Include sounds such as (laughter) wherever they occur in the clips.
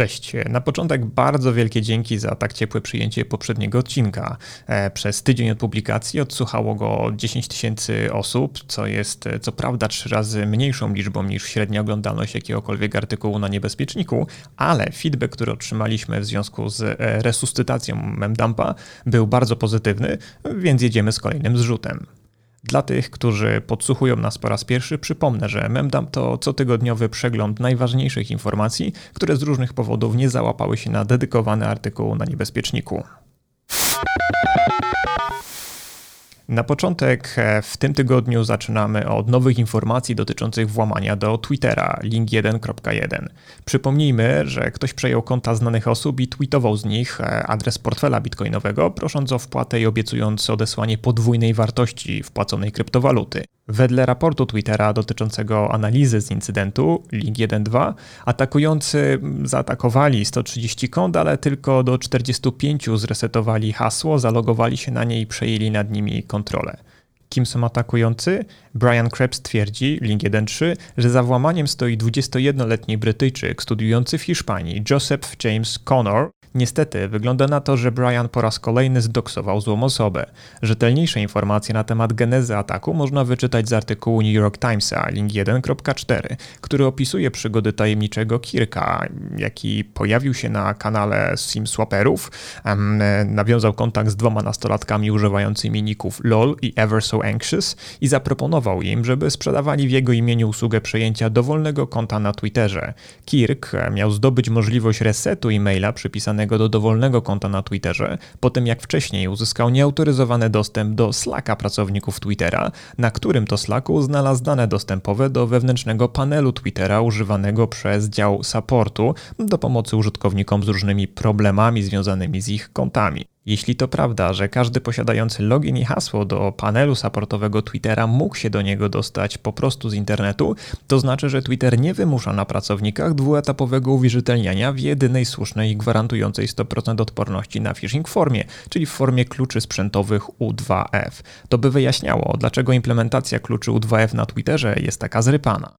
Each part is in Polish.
Cześć. Na początek bardzo wielkie dzięki za tak ciepłe przyjęcie poprzedniego odcinka. E, przez tydzień od publikacji odsłuchało go 10 tysięcy osób, co jest e, co prawda trzy razy mniejszą liczbą niż średnia oglądalność jakiegokolwiek artykułu na niebezpieczniku, ale feedback, który otrzymaliśmy w związku z e, resuscytacją memdumpa był bardzo pozytywny, więc jedziemy z kolejnym zrzutem. Dla tych, którzy podsłuchują nas po raz pierwszy, przypomnę, że Memdump to cotygodniowy przegląd najważniejszych informacji, które z różnych powodów nie załapały się na dedykowany artykuł na niebezpieczniku. Na początek e, w tym tygodniu zaczynamy od nowych informacji dotyczących włamania do Twittera, link 1.1. Przypomnijmy, że ktoś przejął konta znanych osób i tweetował z nich e, adres portfela bitcoinowego, prosząc o wpłatę i obiecując odesłanie podwójnej wartości wpłaconej kryptowaluty. Wedle raportu Twittera dotyczącego analizy z incydentu, link 1.2, atakujący zaatakowali 130 kont, ale tylko do 45 zresetowali hasło, zalogowali się na nie i przejęli nad nimi kontrolę. Kim są atakujący? Brian Krebs twierdzi, link 1.3, że za włamaniem stoi 21-letni Brytyjczyk studiujący w Hiszpanii, Joseph James Connor, Niestety, wygląda na to, że Brian po raz kolejny zdoksował złą osobę. Rzetelniejsze informacje na temat genezy ataku można wyczytać z artykułu New York Timesa, link 1.4, który opisuje przygody tajemniczego Kirka, jaki pojawił się na kanale SimSwapperów, nawiązał kontakt z dwoma nastolatkami używającymi ników LOL i Ever So Anxious i zaproponował im, żeby sprzedawali w jego imieniu usługę przejęcia dowolnego konta na Twitterze. Kirk miał zdobyć możliwość resetu e-maila przypisanego do dowolnego konta na Twitterze, po tym jak wcześniej uzyskał nieautoryzowany dostęp do Slacka pracowników Twittera, na którym to Slacku znalazł dane dostępowe do wewnętrznego panelu Twittera używanego przez dział supportu do pomocy użytkownikom z różnymi problemami związanymi z ich kontami. Jeśli to prawda, że każdy posiadający login i hasło do panelu supportowego Twittera mógł się do niego dostać po prostu z internetu, to znaczy, że Twitter nie wymusza na pracownikach dwuetapowego uwierzytelniania w jedynej słusznej i gwarantującej 100% odporności na phishing formie, czyli w formie kluczy sprzętowych U2F. To by wyjaśniało, dlaczego implementacja kluczy U2F na Twitterze jest taka zrypana.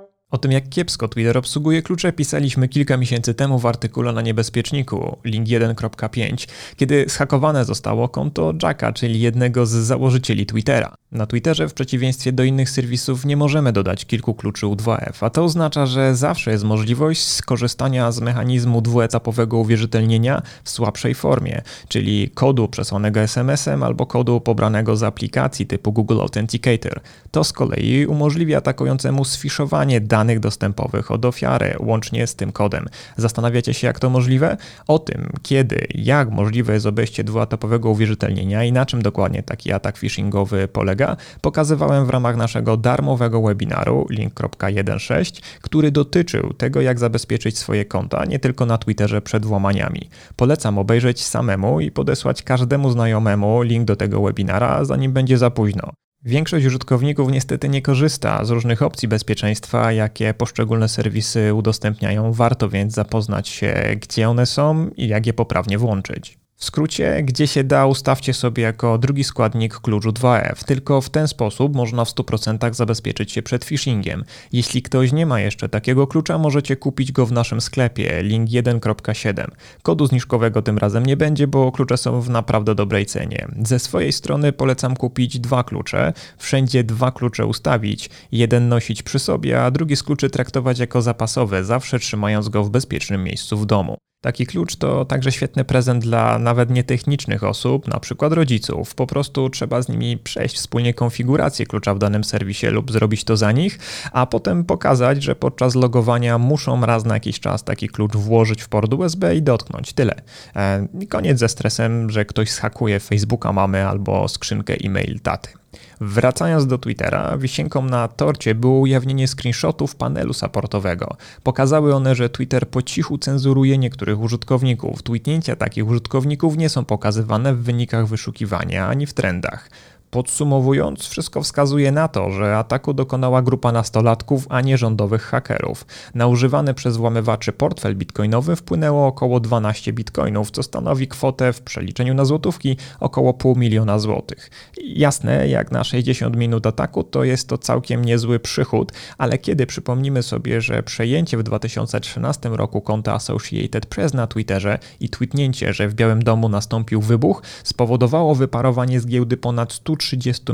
(laughs) O tym, jak kiepsko Twitter obsługuje klucze, pisaliśmy kilka miesięcy temu w artykule na niebezpieczniku, link 1.5, kiedy zhakowane zostało konto Jacka, czyli jednego z założycieli Twittera. Na Twitterze, w przeciwieństwie do innych serwisów, nie możemy dodać kilku kluczy U2F, a to oznacza, że zawsze jest możliwość skorzystania z mechanizmu dwuetapowego uwierzytelnienia w słabszej formie, czyli kodu przesłanego SMS-em albo kodu pobranego z aplikacji typu Google Authenticator. To z kolei umożliwia atakującemu sfiszowanie danych dostępowych od ofiary, łącznie z tym kodem. Zastanawiacie się, jak to możliwe? O tym, kiedy, jak możliwe jest obejście dwuetapowego uwierzytelnienia i na czym dokładnie taki atak phishingowy polega, pokazywałem w ramach naszego darmowego webinaru link.16, który dotyczył tego, jak zabezpieczyć swoje konta nie tylko na Twitterze przed włamaniami. Polecam obejrzeć samemu i podesłać każdemu znajomemu link do tego webinara, zanim będzie za późno. Większość użytkowników niestety nie korzysta z różnych opcji bezpieczeństwa, jakie poszczególne serwisy udostępniają. Warto więc zapoznać się, gdzie one są i jak je poprawnie włączyć. W skrócie, gdzie się da, ustawcie sobie jako drugi składnik kluczu 2F. Tylko w ten sposób można w 100% zabezpieczyć się przed phishingiem. Jeśli ktoś nie ma jeszcze takiego klucza, możecie kupić go w naszym sklepie, link 1.7. Kodu zniżkowego tym razem nie będzie, bo klucze są w naprawdę dobrej cenie. Ze swojej strony polecam kupić dwa klucze, wszędzie dwa klucze ustawić, jeden nosić przy sobie, a drugi z kluczy traktować jako zapasowe, zawsze trzymając go w bezpiecznym miejscu w domu. Taki klucz to także świetny prezent dla nawet nietechnicznych osób, na przykład rodziców. Po prostu trzeba z nimi przejść wspólnie konfigurację klucza w danym serwisie lub zrobić to za nich, a potem pokazać, że podczas logowania muszą raz na jakiś czas taki klucz włożyć w port USB i dotknąć. Tyle. E, I koniec ze stresem, że ktoś schakuje Facebooka mamy albo skrzynkę e-mail taty. Wracając do Twittera, wisienką na torcie było ujawnienie screenshotów panelu supportowego. Pokazały one, że Twitter po cichu cenzuruje niektórych użytkowników. Tweetnięcia takich użytkowników nie są pokazywane w wynikach wyszukiwania ani w trendach. Podsumowując, wszystko wskazuje na to, że ataku dokonała grupa nastolatków, a nie rządowych hakerów. Na używany przez włamywaczy portfel bitcoinowy wpłynęło około 12 bitcoinów, co stanowi kwotę w przeliczeniu na złotówki około pół miliona złotych. Jasne, jak na 60 minut ataku to jest to całkiem niezły przychód, ale kiedy przypomnimy sobie, że przejęcie w 2013 roku konta Associated Press na Twitterze i tweetnięcie, że w Białym Domu nastąpił wybuch, spowodowało wyparowanie z giełdy ponad 130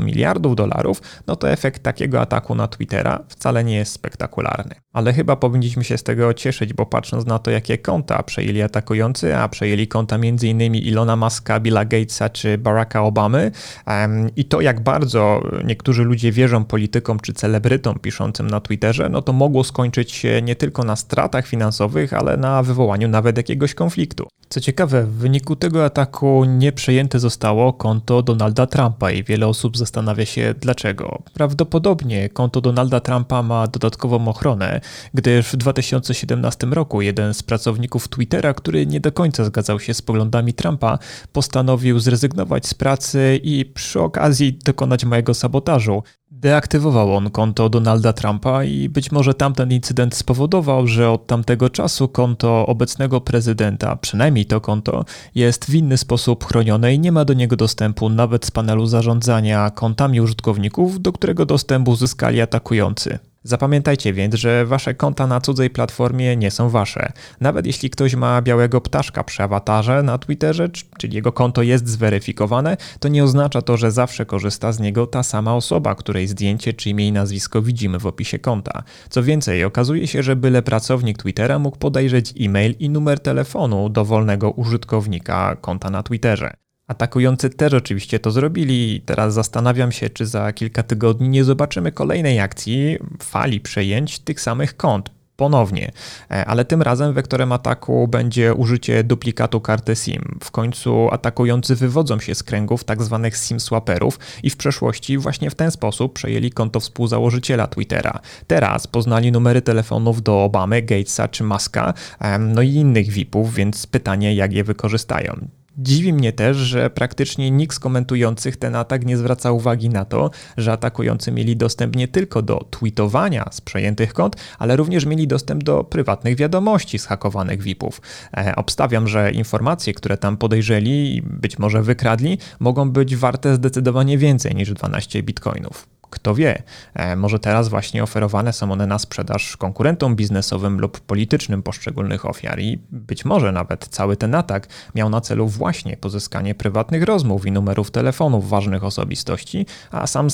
miliardów dolarów, no to efekt takiego ataku na Twittera wcale nie jest spektakularny. Ale chyba powinniśmy się z tego cieszyć, bo patrząc na to, jakie konta przejęli atakujący, a przejęli konta m.in. Ilona Muska, Billa Gatesa czy Baracka Obamy um, i to, jak bardzo niektórzy ludzie wierzą politykom czy celebrytom piszącym na Twitterze, no to mogło skończyć się nie tylko na stratach finansowych, ale na wywołaniu nawet jakiegoś konfliktu. Co ciekawe, w wyniku tego ataku nie przejęte zostało konto Donalda Trumpa i wiele osób zastanawia się dlaczego. Prawdopodobnie konto Donalda Trumpa ma dodatkową ochronę, gdyż w 2017 roku jeden z pracowników Twittera, który nie do końca zgadzał się z poglądami Trumpa, postanowił zrezygnować z pracy i przy okazji dokonać mojego sabotażu. Deaktywował on konto Donalda Trumpa i być może tamten incydent spowodował, że od tamtego czasu konto obecnego prezydenta, przynajmniej to konto, jest w inny sposób chronione i nie ma do niego dostępu nawet z panelu zarządzania kontami użytkowników, do którego dostęp uzyskali atakujący. Zapamiętajcie więc, że wasze konta na cudzej platformie nie są wasze. Nawet jeśli ktoś ma białego ptaszka przy awatarze na Twitterze, czyli jego konto jest zweryfikowane, to nie oznacza to, że zawsze korzysta z niego ta sama osoba, której zdjęcie czy imię i nazwisko widzimy w opisie konta. Co więcej, okazuje się, że byle pracownik Twittera mógł podejrzeć e-mail i numer telefonu dowolnego użytkownika konta na Twitterze. Atakujący też oczywiście to zrobili teraz zastanawiam się, czy za kilka tygodni nie zobaczymy kolejnej akcji, fali przejęć tych samych kont ponownie, e, ale tym razem wektorem ataku będzie użycie duplikatu karty SIM. W końcu atakujący wywodzą się z kręgów tzw. Tak SIM swaperów i w przeszłości właśnie w ten sposób przejęli konto współzałożyciela Twittera. Teraz poznali numery telefonów do Obamy, Gatesa czy Muska, no i innych VIPów, więc pytanie jak je wykorzystają. Dziwi mnie też, że praktycznie nikt z komentujących ten atak nie zwraca uwagi na to, że atakujący mieli dostęp nie tylko do tweetowania z przejętych kont, ale również mieli dostęp do prywatnych wiadomości z hakowanych VIP-ów. E, obstawiam, że informacje, które tam podejrzeli i być może wykradli, mogą być warte zdecydowanie więcej niż 12 bitcoinów. Kto wie, e, może teraz właśnie oferowane są one na sprzedaż konkurentom biznesowym lub politycznym poszczególnych ofiar i być może nawet cały ten atak miał na celu właśnie pozyskanie prywatnych rozmów i numerów telefonów ważnych osobistości, a sam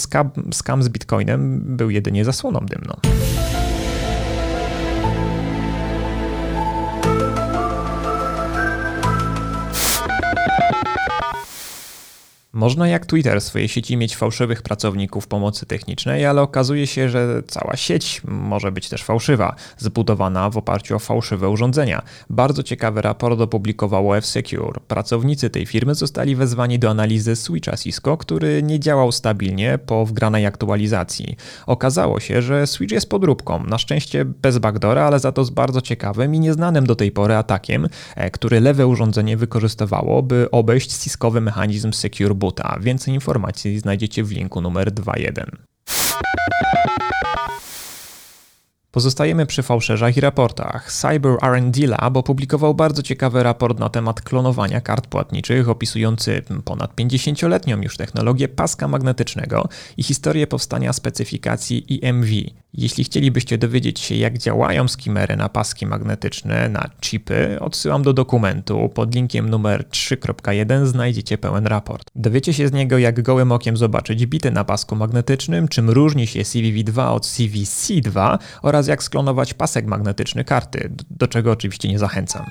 skam, z bitcoinem był jedynie zasłoną dymną. Można jak Twitter w swojej sieci mieć fałszywych pracowników pomocy technicznej, ale okazuje się, że cała sieć może być też fałszywa, zbudowana w oparciu o fałszywe urządzenia. Bardzo ciekawy raport opublikowało F-Secure. Pracownicy tej firmy zostali wezwani do analizy switcha Cisco, który nie działał stabilnie po wgranej aktualizacji. Okazało się, że switch jest podróbką, na szczęście bez backdora, ale za to z bardzo ciekawym i nieznanym do tej pory atakiem, e, który lewe urządzenie wykorzystywało, by obejść Ciscowy mechanizm Secure Boot Więcej informacji znajdziecie w linku numer 2.1. Pozostajemy przy fałszerzach i raportach. Cyber R&D Lab opublikował bardzo ciekawy raport na temat klonowania kart płatniczych, opisujący ponad 50-letnią już technologię paska magnetycznego i historię powstania specyfikacji EMV. Jeśli chcielibyście dowiedzieć się, jak działają skimery na paski magnetyczne, na chipy, odsyłam do dokumentu. Pod linkiem numer 3.1 znajdziecie pełen raport. Dowiecie się z niego, jak gołym okiem zobaczyć bity na pasku magnetycznym, czym różni się CVV2 od CVC2 oraz jak sklonować pasek magnetyczny karty, do czego oczywiście nie zachęcam.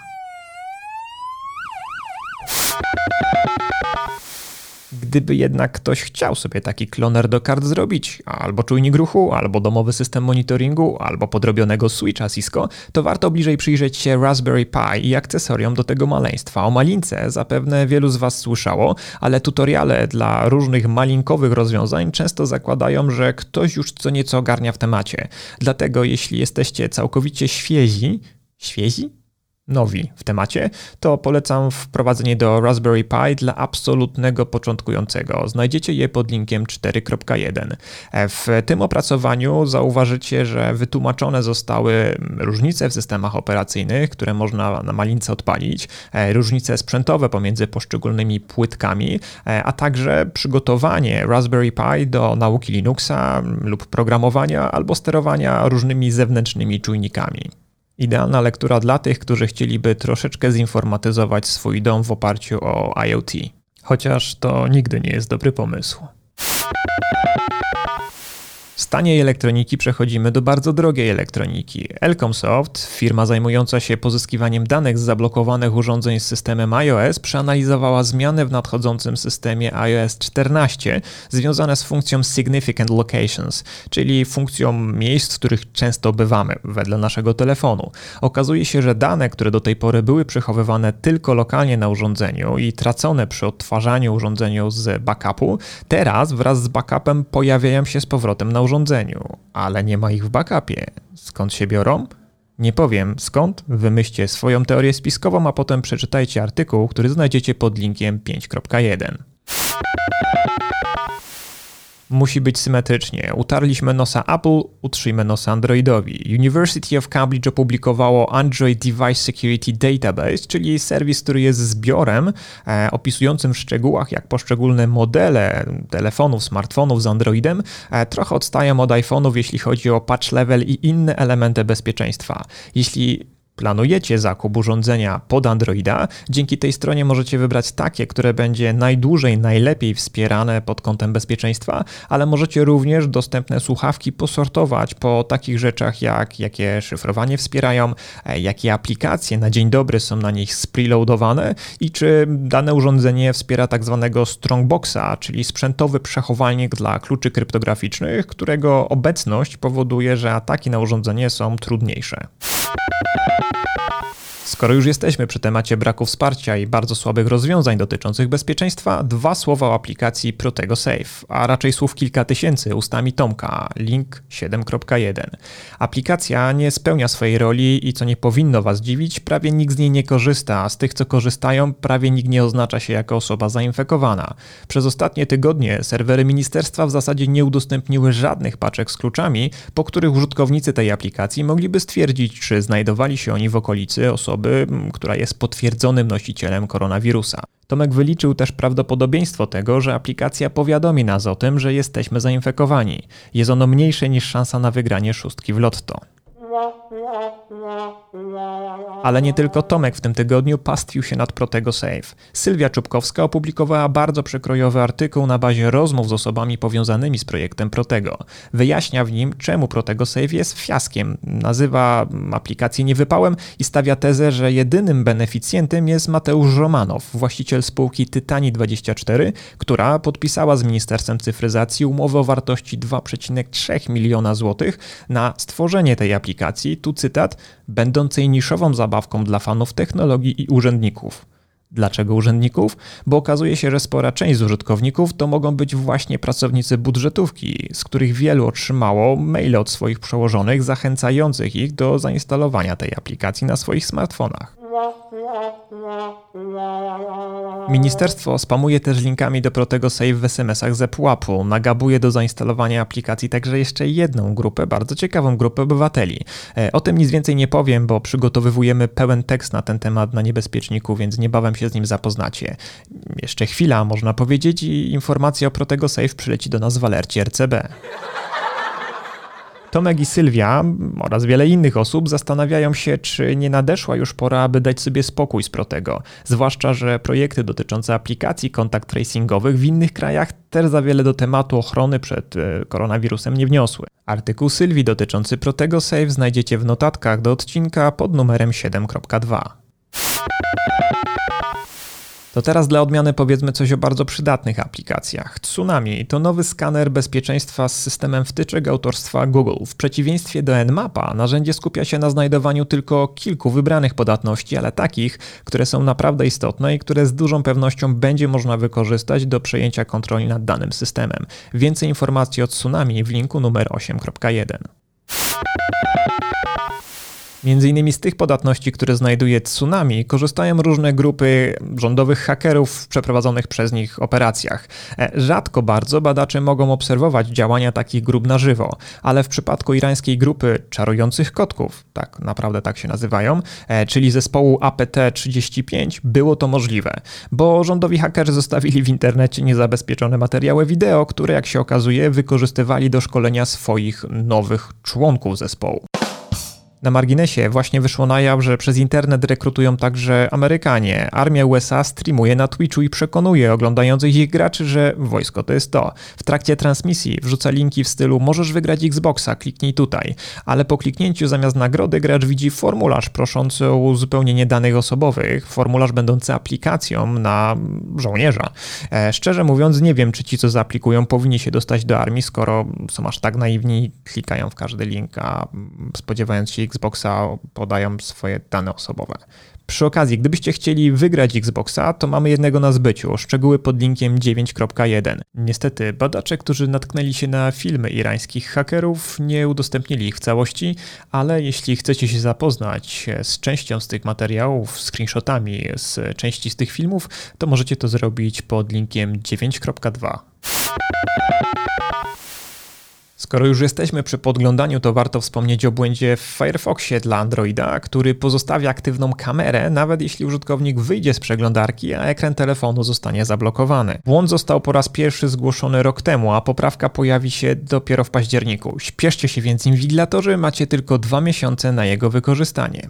Gdyby jednak ktoś chciał sobie taki kloner do kart zrobić, albo czujnik ruchu, albo domowy system monitoringu, albo podrobionego switcha Cisco, to warto bliżej przyjrzeć się Raspberry Pi i akcesoriom do tego maleństwa. O malince zapewne wielu z Was słyszało, ale tutoriale dla różnych malinkowych rozwiązań często zakładają, że ktoś już co nieco ogarnia w temacie. Dlatego jeśli jesteście całkowicie świezi, świezi? Nowi w temacie, to polecam wprowadzenie do Raspberry Pi dla absolutnego początkującego. Znajdziecie je pod linkiem 4.1. W tym opracowaniu zauważycie, że wytłumaczone zostały różnice w systemach operacyjnych, które można na malince odpalić, e, różnice sprzętowe pomiędzy poszczególnymi płytkami, e, a także przygotowanie Raspberry Pi do nauki Linuxa lub programowania albo sterowania różnymi zewnętrznymi czujnikami. Idealna lektura dla tych, którzy chcieliby troszeczkę zinformatyzować swój dom w oparciu o IoT. Chociaż to nigdy nie jest dobry pomysł. Z taniej elektroniki przechodzimy do bardzo drogiej elektroniki. Elcomsoft, firma zajmująca się pozyskiwaniem danych z zablokowanych urządzeń z systemem iOS, przeanalizowała zmiany w nadchodzącym systemie iOS 14 związane z funkcją Significant Locations, czyli funkcją miejsc, w których często bywamy wedle naszego telefonu. Okazuje się, że dane, które do tej pory były przechowywane tylko lokalnie na urządzeniu i tracone przy odtwarzaniu urządzeniu z backupu, teraz wraz z backupem pojawiają się z powrotem na urządzeniu, ale nie ma ich w backupie. Skąd się biorą? Nie powiem skąd, wymyślcie swoją teorię spiskową, a potem przeczytajcie artykuł, który znajdziecie pod linkiem 5.1 musi być symetrycznie. Utarliśmy nosa Apple, utrzyjmy nosa Androidowi. University of Cambridge opublikowało Android Device Security Database, czyli serwis, który jest zbiorem e, opisującym w szczegółach, jak poszczególne modele telefonów, smartfonów z Androidem e, trochę odstają od iPhone'ów, jeśli chodzi o patch level i inne elementy bezpieczeństwa. Jeśli planujecie zakup urządzenia pod Androida, dzięki tej stronie możecie wybrać takie, które będzie najdłużej, najlepiej wspierane pod kątem bezpieczeństwa, ale możecie również dostępne słuchawki posortować po takich rzeczach jak jakie szyfrowanie wspierają, e, jakie aplikacje na dzień dobry są na nich spreloadowane i czy dane urządzenie wspiera tak zwanego strongboxa, czyli sprzętowy przechowalnik dla kluczy kryptograficznych, którego obecność powoduje, że ataki na urządzenie są trudniejsze. Thank you. Skoro już jesteśmy przy temacie braku wsparcia i bardzo słabych rozwiązań dotyczących bezpieczeństwa, dwa słowa o aplikacji Protego Safe, a raczej słów kilka tysięcy ustami Tomka, link 7.1. Aplikacja nie spełnia swojej roli i co nie powinno Was dziwić, prawie nikt z niej nie korzysta, a z tych co korzystają, prawie nikt nie oznacza się jako osoba zainfekowana. Przez ostatnie tygodnie serwery ministerstwa w zasadzie nie udostępniły żadnych paczek z kluczami, po których użytkownicy tej aplikacji mogliby stwierdzić, czy znajdowali się oni w okolicy osoby, osoby, która jest potwierdzonym nosicielem koronawirusa. Tomek wyliczył też prawdopodobieństwo tego, że aplikacja powiadomi nas o tym, że jesteśmy zainfekowani. Jest ono mniejsze niż szansa na wygranie szóstki w lotto. Ale nie tylko Tomek w tym tygodniu pastwił się nad Protego Safe. Sylwia Czubkowska opublikowała bardzo przekrojowy artykuł na bazie rozmów z osobami powiązanymi z projektem Protego. Wyjaśnia w nim, czemu Protego Safe jest fiaskiem. Nazywa aplikację niewypałem i stawia tezę, że jedynym beneficjentem jest Mateusz Romanow, właściciel spółki Tytani24, która podpisała z Ministerstwem Cyfryzacji umowę o wartości 2,3 miliona złotych na stworzenie tej aplikacji, tu cytat, będącej niszową zabawką dla fanów technologii i urzędników. Dlaczego urzędników? Bo okazuje się, że spora część z użytkowników to mogą być właśnie pracownicy budżetówki, z których wielu otrzymało maile od swoich przełożonych zachęcających ich do zainstalowania tej aplikacji na swoich smartfonach. Ministerstwo spamuje też linkami do Protego Save w SMS-ach z ePUAP-u, nagabuje do zainstalowania aplikacji także jeszcze jedną grupę, bardzo ciekawą grupę obywateli. E, o tym nic więcej nie powiem, bo przygotowywujemy pełen tekst na ten temat na niebezpieczniku, więc niebawem się z nim zapoznacie. Jeszcze chwila, można powiedzieć, i informacja o Protego Save przyleci do nas w alercie RCB. Tomek i Sylwia oraz wiele innych osób zastanawiają się, czy nie nadeszła już pora, aby dać sobie spokój z Protego. Zwłaszcza, że projekty dotyczące aplikacji kontakt tracingowych w innych krajach też za wiele do tematu ochrony przed e, koronawirusem nie wniosły. Artykuł Sylwii dotyczący Protego Save znajdziecie w notatkach do odcinka pod numerem 7.2. To teraz dla odmiany powiedzmy coś o bardzo przydatnych aplikacjach. Tsunami to nowy skaner bezpieczeństwa z systemem wtyczek autorstwa Google. W przeciwieństwie do Nmapa narzędzie skupia się na znajdowaniu tylko kilku wybranych podatności, ale takich, które są naprawdę istotne i które z dużą pewnością będzie można wykorzystać do przejęcia kontroli nad danym systemem. Więcej informacji o Tsunami w linku numer 8.1. Między innymi z tych podatności, które znajduje Tsunami, korzystają różne grupy rządowych hakerów w przeprowadzonych przez nich operacjach. E, rzadko bardzo badacze mogą obserwować działania takich grup na żywo, ale w przypadku irańskiej grupy czarujących kotków, tak naprawdę tak się nazywają, e, czyli zespołu APT-35, było to możliwe, bo rządowi hakerzy zostawili w internecie niezabezpieczone materiały wideo, które jak się okazuje wykorzystywali do szkolenia swoich nowych członków zespołu. Na marginesie właśnie wyszło na jaw, że przez internet rekrutują także Amerykanie. Armia USA streamuje na Twitchu i przekonuje oglądających ich graczy, że wojsko to jest to. W trakcie transmisji wrzuca linki w stylu możesz wygrać Xboxa, kliknij tutaj. Ale po kliknięciu zamiast nagrody gracz widzi formularz proszący o uzupełnienie danych osobowych, formularz będący aplikacją na żołnierza. E, szczerze mówiąc nie wiem, czy ci co zaaplikują powinni się dostać do armii, skoro są aż tak naiwni klikają w każdy link, a spodziewając się Xboxa podają swoje dane osobowe. Przy okazji, gdybyście chcieli wygrać Xboxa, to mamy jednego na zbyciu. Szczegóły pod linkiem 9.1. Niestety, badacze, którzy natknęli się na filmy irańskich hakerów, nie udostępnili ich w całości, ale jeśli chcecie się zapoznać z częścią z tych materiałów, screenshotami z części z tych filmów, to możecie to zrobić pod linkiem 9.2. Skoro już jesteśmy przy podglądaniu, to warto wspomnieć o błędzie w Firefoxie dla Androida, który pozostawia aktywną kamerę, nawet jeśli użytkownik wyjdzie z przeglądarki, a ekran telefonu zostanie zablokowany. Błąd został po raz pierwszy zgłoszony rok temu, a poprawka pojawi się dopiero w październiku. Śpieszcie się więc, inwigilatorzy, macie tylko dwa miesiące na jego wykorzystanie.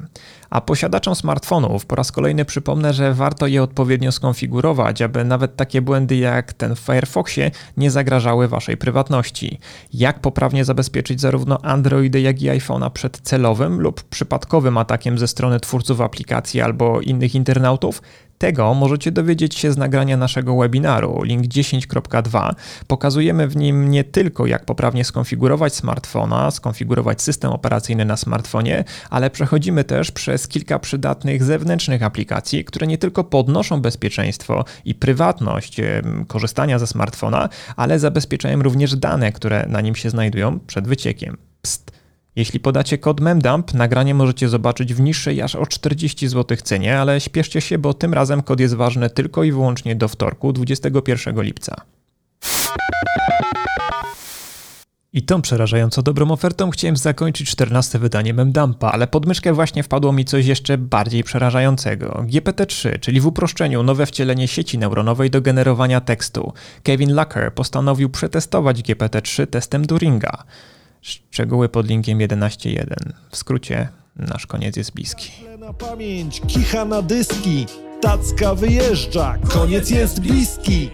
A posiadaczom smartfonów po raz kolejny przypomnę, że warto je odpowiednio skonfigurować, aby nawet takie błędy jak ten w Firefoxie nie zagrażały waszej prywatności. Jak poprawnie zabezpieczyć zarówno Androidy, jak i iPhone'a przed celowym lub przypadkowym atakiem ze strony twórców aplikacji albo innych internautów? Tego możecie dowiedzieć się z nagrania naszego webinaru, link 10.2. Pokazujemy w nim nie tylko jak poprawnie skonfigurować smartfona, skonfigurować system operacyjny na smartfonie, ale przechodzimy też przez kilka przydatnych zewnętrznych aplikacji, które nie tylko podnoszą bezpieczeństwo i prywatność korzystania ze smartfona, ale zabezpieczają również dane, które na nim się znajdują przed wyciekiem. Psst. Jeśli podacie kod memdump, nagranie możecie zobaczyć w niższej aż o 40 zł cenie, ale śpieszcie się, bo tym razem kod jest ważny tylko i wyłącznie do wtorku 21 lipca. I tą przerażająco dobrą ofertą chciałem zakończyć 14 wydanie Memdumpa, ale pod myszkę właśnie wpadło mi coś jeszcze bardziej przerażającego. GPT-3, czyli w uproszczeniu nowe wcielenie sieci neuronowej do generowania tekstu. Kevin Lucker postanowił przetestować GPT-3 testem Turinga. Szczegóły pod linkiem 11.1. W skrócie, nasz koniec jest bliski. Na pamięć, kicha na dyski, tacka wyjeżdża, koniec jest bliski.